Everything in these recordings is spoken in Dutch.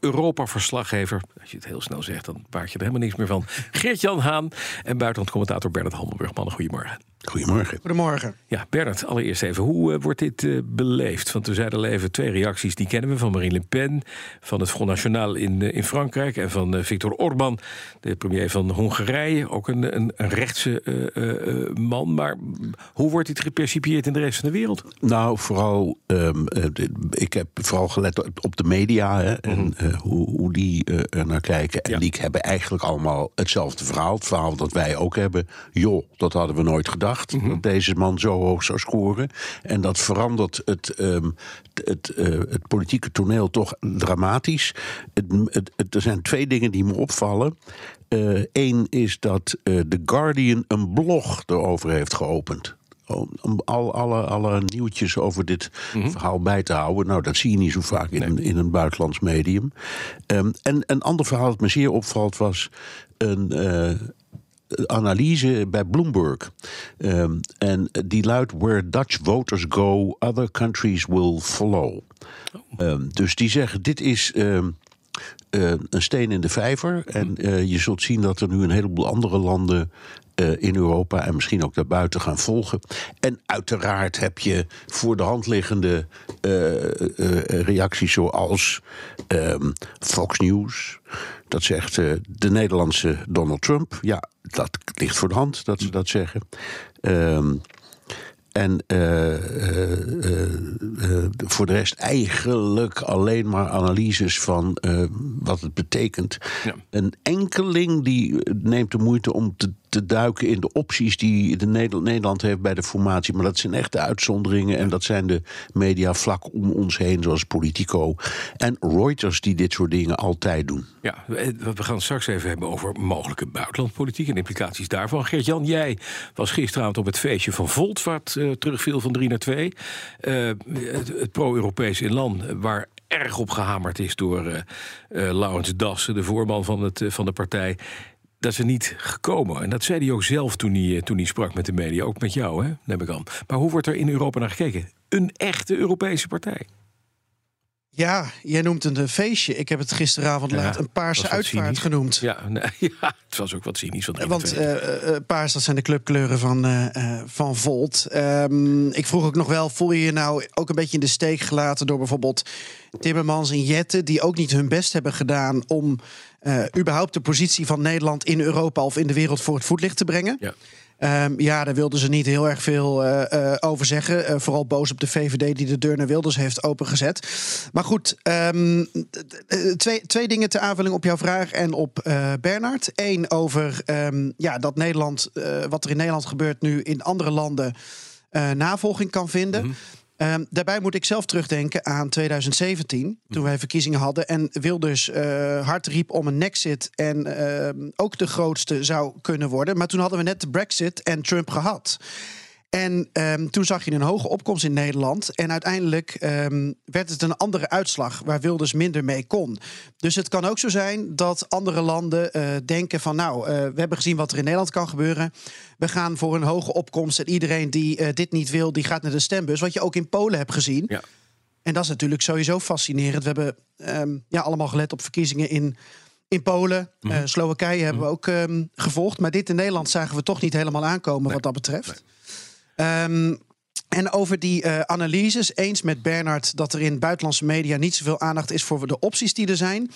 Europa-verslaggever. Als je het heel snel zegt, dan baart je er helemaal niks meer van. Geert-Jan Haan en buitenlandcommentator Bernard Handelburg. Mannen, goedemorgen. Goedemorgen. Goedemorgen. Ja, Bernard, allereerst even. Hoe uh, wordt dit uh, beleefd? Want we zeiden al even twee reacties, die kennen we. Van Marine Le Pen, van het Front National in, uh, in Frankrijk... en van Viktor Orbán, de premier van Hongarije. Ook een, een, een rechtse man. Maar hoe wordt dit gepercipieerd in de rest van de wereld? Nou, vooral... Um, ik heb vooral gelet op de media hè, en mm -hmm. Hoe, hoe, die er naar kijken. En ja. die hebben eigenlijk allemaal hetzelfde verhaal. Het verhaal dat wij ook hebben. Joh, dat hadden we nooit gedacht. Mm -hmm. dat deze man zo hoog zou scoren. En dat verandert het, um, het, uh, het politieke toneel toch dramatisch. Het, er zijn twee dingen die me opvallen. Eén uh, is dat uh, The Guardian een blog erover heeft geopend om al, alle, alle nieuwtjes over dit mm -hmm. verhaal bij te houden. Nou, dat zie je niet zo vaak in, nee. in een buitenlands medium. Um, en een ander verhaal dat me zeer opvalt was een. Uh, analyse bij Bloomberg. Um, en die luidt: Where Dutch voters go, other countries will follow. Oh. Um, dus die zeggen: dit is. Um, uh, een steen in de vijver. En uh, je zult zien dat er nu een heleboel andere landen uh, in Europa en misschien ook daarbuiten gaan volgen. En uiteraard heb je voor de hand liggende reacties zoals Fox News. Dat zegt de Nederlandse Donald Trump. Ja, dat ligt voor de hand dat ze dat zeggen. Um, en uh, uh, uh, voor de rest eigenlijk alleen maar analyses van wat het betekent. Ja. Een enkeling die neemt de moeite om te, te duiken in de opties die de Nederland, Nederland heeft bij de formatie. Maar dat zijn echte uitzonderingen. En dat zijn de media vlak om ons heen, zoals Politico en Reuters, die dit soort dingen altijd doen. Ja, we gaan straks even hebben over mogelijke buitenlandpolitiek en implicaties daarvan. Geert-Jan, jij was gisteravond op het feestje van Volt, wat uh, terugviel van 3 naar 2. Uh, het, pro-Europees inland, waar erg op gehamerd is door uh, Laurens Dassen, de voorman van, het, van de partij. Dat er niet gekomen. En dat zei hij ook zelf toen hij, toen hij sprak met de media. Ook met jou, hè? neem ik aan. Maar hoe wordt er in Europa naar gekeken? Een echte Europese partij. Ja, jij noemt het een feestje. Ik heb het gisteravond ja, laat een paarse uitvaart cynisch. genoemd. Ja, nee, ja, het was ook wat cynisch. Van Want uh, uh, paars, dat zijn de clubkleuren van, uh, van Volt. Um, ik vroeg ook nog wel, voel je je nou ook een beetje in de steek gelaten... door bijvoorbeeld Timmermans en Jette... die ook niet hun best hebben gedaan om überhaupt de positie van Nederland... in Europa of in de wereld voor het voetlicht te brengen? Ja. Um, ja, daar wilden ze niet heel erg veel uh, uh, over zeggen. Uh, vooral boos op de VVD die de deur naar Wilders heeft opengezet. Maar goed, um, twee, twee dingen ter aanvulling op jouw vraag en op Bernard. Eén over um, ja, dat Nederland, wat er in Nederland gebeurt nu in andere landen navolging kan vinden. -hmm. Um, daarbij moet ik zelf terugdenken aan 2017, toen wij verkiezingen hadden en Wilders uh, hard riep om een exit en uh, ook de grootste zou kunnen worden. Maar toen hadden we net de Brexit en Trump gehad. En um, toen zag je een hoge opkomst in Nederland. En uiteindelijk um, werd het een andere uitslag waar Wilders minder mee kon. Dus het kan ook zo zijn dat andere landen uh, denken van... nou, uh, we hebben gezien wat er in Nederland kan gebeuren. We gaan voor een hoge opkomst. En iedereen die uh, dit niet wil, die gaat naar de stembus. Wat je ook in Polen hebt gezien. Ja. En dat is natuurlijk sowieso fascinerend. We hebben um, ja, allemaal gelet op verkiezingen in... In Polen, mm -hmm. Slowakije hebben we ook um, gevolgd. Maar dit in Nederland zagen we toch niet helemaal aankomen nee. wat dat betreft. Nee. Um, en over die uh, analyses, eens met Bernard dat er in buitenlandse media niet zoveel aandacht is voor de opties die er zijn.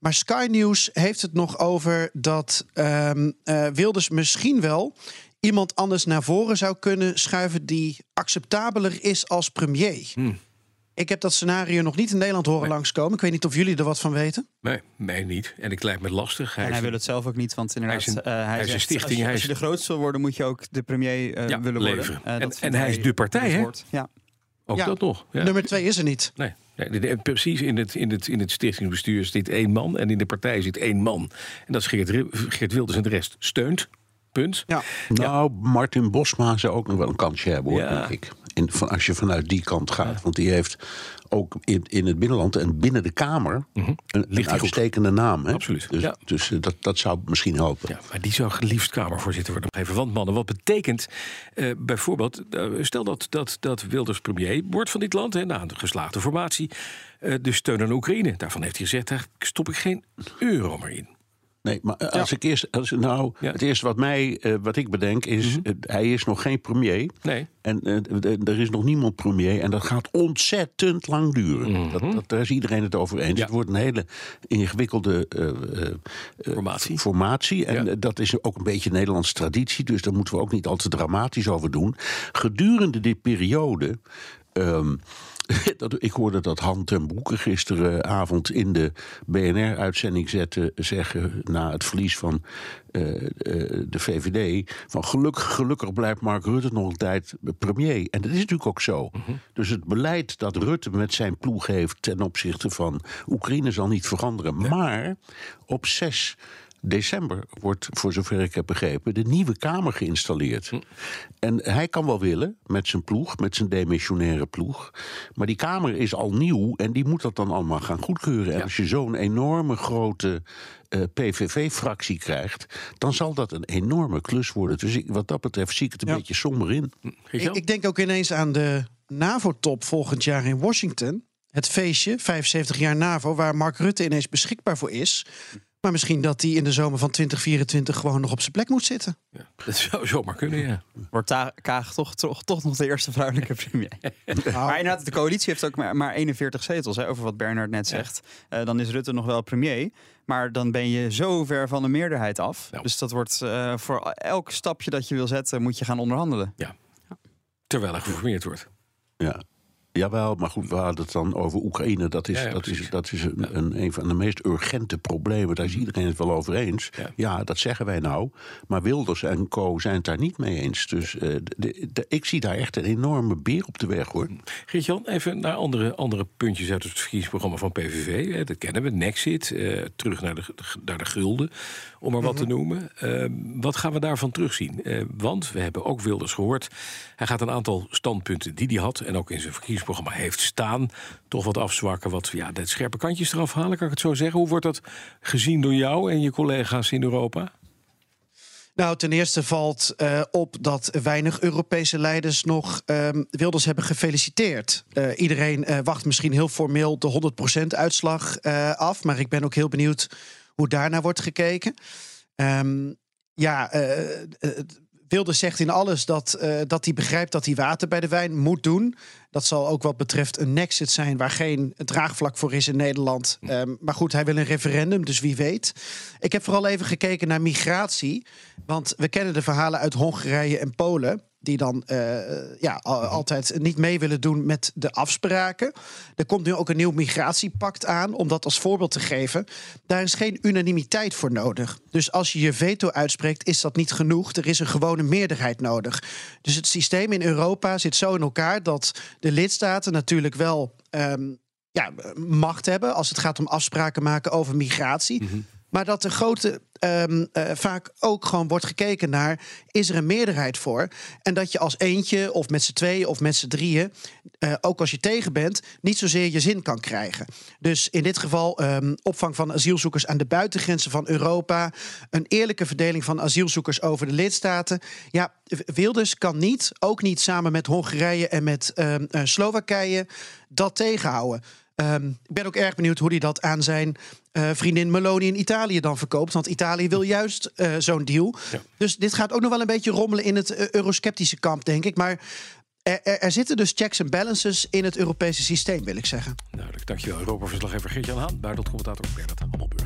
Maar Sky News heeft het nog over dat um, uh, Wilders misschien wel iemand anders naar voren zou kunnen schuiven die acceptabeler is als premier. Hmm. Ik heb dat scenario nog niet in Nederland horen nee. langskomen. Ik weet niet of jullie er wat van weten. Nee, mij niet. En ik lijkt me lastig. Hij, en hij wil het zelf ook niet, want inderdaad, hij is een, uh, hij hij is een zegt, stichting. Als je, hij als je de grootste wil worden, moet je ook de premier uh, ja, willen leveren. worden. Uh, en, en hij is de partij, hè? Ja. Ook Ja. dat nog. Ja. Nummer twee is er niet. Nee, nee, precies. In het, in, het, in het stichtingsbestuur zit één man en in de partij zit één man. En dat is Geert, Geert Wilders en de rest steunt. Punt. Ja. Nou, Martin Bosma zou ook nog wel een kansje hebben, hoor, denk ik. In, van, als je vanuit die kant gaat. Want die heeft ook in, in het binnenland en binnen de Kamer een, een Mhm. goed. uitstekende naam. Hè? Absoluut, Dus, ja. dus eh, dat, dat zou misschien helpen. Ja, maar die zou geliefd Kamervoorzitter worden. Nog even, want mannen, wat betekent eh, bijvoorbeeld... eh, stel dat, dat, dat Wilders premier wordt van dit land... Hè, na een geslaagde formatie, de steun aan Oekraïne. Daarvan heeft hij gezegd, daar stop ik geen euro meer in. Nee, maar eh, als ik eerst, als, nou, Ja. het eerste wat, mij, eh, wat ik bedenk is, eh, hij is nog geen premier. Nee. En er is nog niemand premier. En dat gaat ontzettend lang duren. dat, dat, daar is iedereen het over eens. Mhm. Ja. Het wordt een hele ingewikkelde Formatie. formatie. En dat is ook een beetje Nederlandse traditie. Dus daar moeten we ook niet al te dramatisch over doen. Gedurende die periode. ehm, dat, ik hoorde dat Han ten Broeke gisteravond in de BNR-uitzending zette zeggen na het verlies van eh, eh, de VVD van gelukkig, gelukkig blijft Mark Rutte nog een tijd premier. En dat is natuurlijk ook zo. Dus het beleid dat Rutte met zijn ploeg heeft ten opzichte van Oekraïne zal niet veranderen. Maar op 6 december wordt, voor zover ik heb begrepen, de nieuwe Kamer geïnstalleerd. En hij kan wel willen met zijn ploeg, met zijn demissionaire ploeg. Maar die Kamer is al nieuw en die moet dat dan allemaal gaan goedkeuren. En als je zo'n enorme grote eh, PVV-fractie krijgt, dan zal dat een enorme klus worden. Dus ik, wat dat betreft zie ik het een Ja. beetje somber in. Ik, ik denk ook ineens aan de NAVO-top volgend jaar in Washington. Het feestje, 75 jaar NAVO, waar Mark Rutte ineens beschikbaar voor is. Maar misschien dat hij in de zomer van 2024 gewoon nog op zijn plek moet zitten. Ja, dat zou zomaar kunnen, ja. Wordt Kaag toch, toch, toch nog de eerste vrouwelijke premier. Maar inderdaad, de coalitie heeft ook maar, maar 41 zetels, hè, over wat Bernard net zegt. Eh, dan is Rutte nog wel premier. Maar dan ben je zo ver van de meerderheid af. Ja. Dus dat wordt eh, voor elk stapje dat je wil zetten, moet je gaan onderhandelen. Terwijl er geformeerd wordt. Ja. Jawel, maar goed, we hadden het dan over Oekraïne. Dat is, Ja, ja, dat is, dat is een, een, een van de meest urgente problemen. Daar is iedereen het wel over eens. Ja. Ja. dat zeggen wij nou. Maar Wilders en co zijn het daar niet mee eens. Dus eh, de- de- de- ik zie daar echt een enorme beer op de weg, hoor. Geert-Jan, even naar andere, andere puntjes uit het verkiezingsprogramma van PVV. Hè, Dat kennen we, Nexit, eh, terug naar de, naar de gulden, om maar wat te noemen. Eh, wat gaan we daarvan terugzien? Eh, want we hebben ook Wilders gehoord. Hij gaat een aantal standpunten die hij had... en ook in zijn verkiezingsprogramma heeft staan... toch wat afzwakken, wat ja, de scherpe kantjes eraf halen, kan ik het zo zeggen. Hoe wordt dat gezien door jou en je collega's in Europa? Nou, ten eerste valt eh, op dat weinig Europese leiders nog ehm, Wilders hebben gefeliciteerd. Eh, iedereen eh, wacht misschien heel formeel de 100% uitslag af. Maar ik ben ook heel benieuwd hoe daarnaar wordt gekeken. Ehm, ja, Wilders zegt in alles dat, eh, dat hij begrijpt dat hij water bij de wijn moet doen. Dat zal ook wat betreft een nexit zijn waar geen draagvlak voor is in Nederland. Ehm, maar goed, hij wil een referendum, dus wie weet. Ik heb vooral even gekeken naar migratie. Want we kennen de verhalen uit Hongarije en Polen. Die dan eh, ja, al- altijd niet mee willen doen met de afspraken. Er komt nu ook een nieuw migratiepact aan. Om dat als voorbeeld te geven. Daar is geen unanimiteit voor nodig. Dus als je je veto uitspreekt, is dat niet genoeg. Er is een gewone meerderheid nodig. Dus het systeem in Europa zit zo in elkaar dat de lidstaten natuurlijk wel ehm, ja, macht hebben als het gaat om afspraken maken over migratie. Maar dat er grote ehm, eh, vaak ook gewoon wordt gekeken naar is er een meerderheid voor. En dat je als eentje of met z'n tweeën of met z'n drieën, eh, ook als je tegen bent, niet zozeer je zin kan krijgen. Dus in dit geval ehm, opvang van asielzoekers aan de buitengrenzen van Europa, een eerlijke verdeling van asielzoekers over de lidstaten. Ja, Wilders kan niet, ook niet samen met Hongarije en met ehm, eh, Slowakije, dat tegenhouden. Ehm, ik ben ook erg benieuwd hoe hij dat aan zijn eh, vriendin Meloni in Italië dan verkoopt. Want Italië wil juist eh, zo'n deal. Ja. Dus dit gaat ook nog wel een beetje rommelen in het eh, eurosceptische kamp, denk ik. Maar er, er, er zitten dus checks en balances in het Europese systeem, wil ik zeggen. Duidelijk, dankjewel. Europa-verslaggever Geert-Jan Haan, buitenlandcommentator Bernard Hammelburg.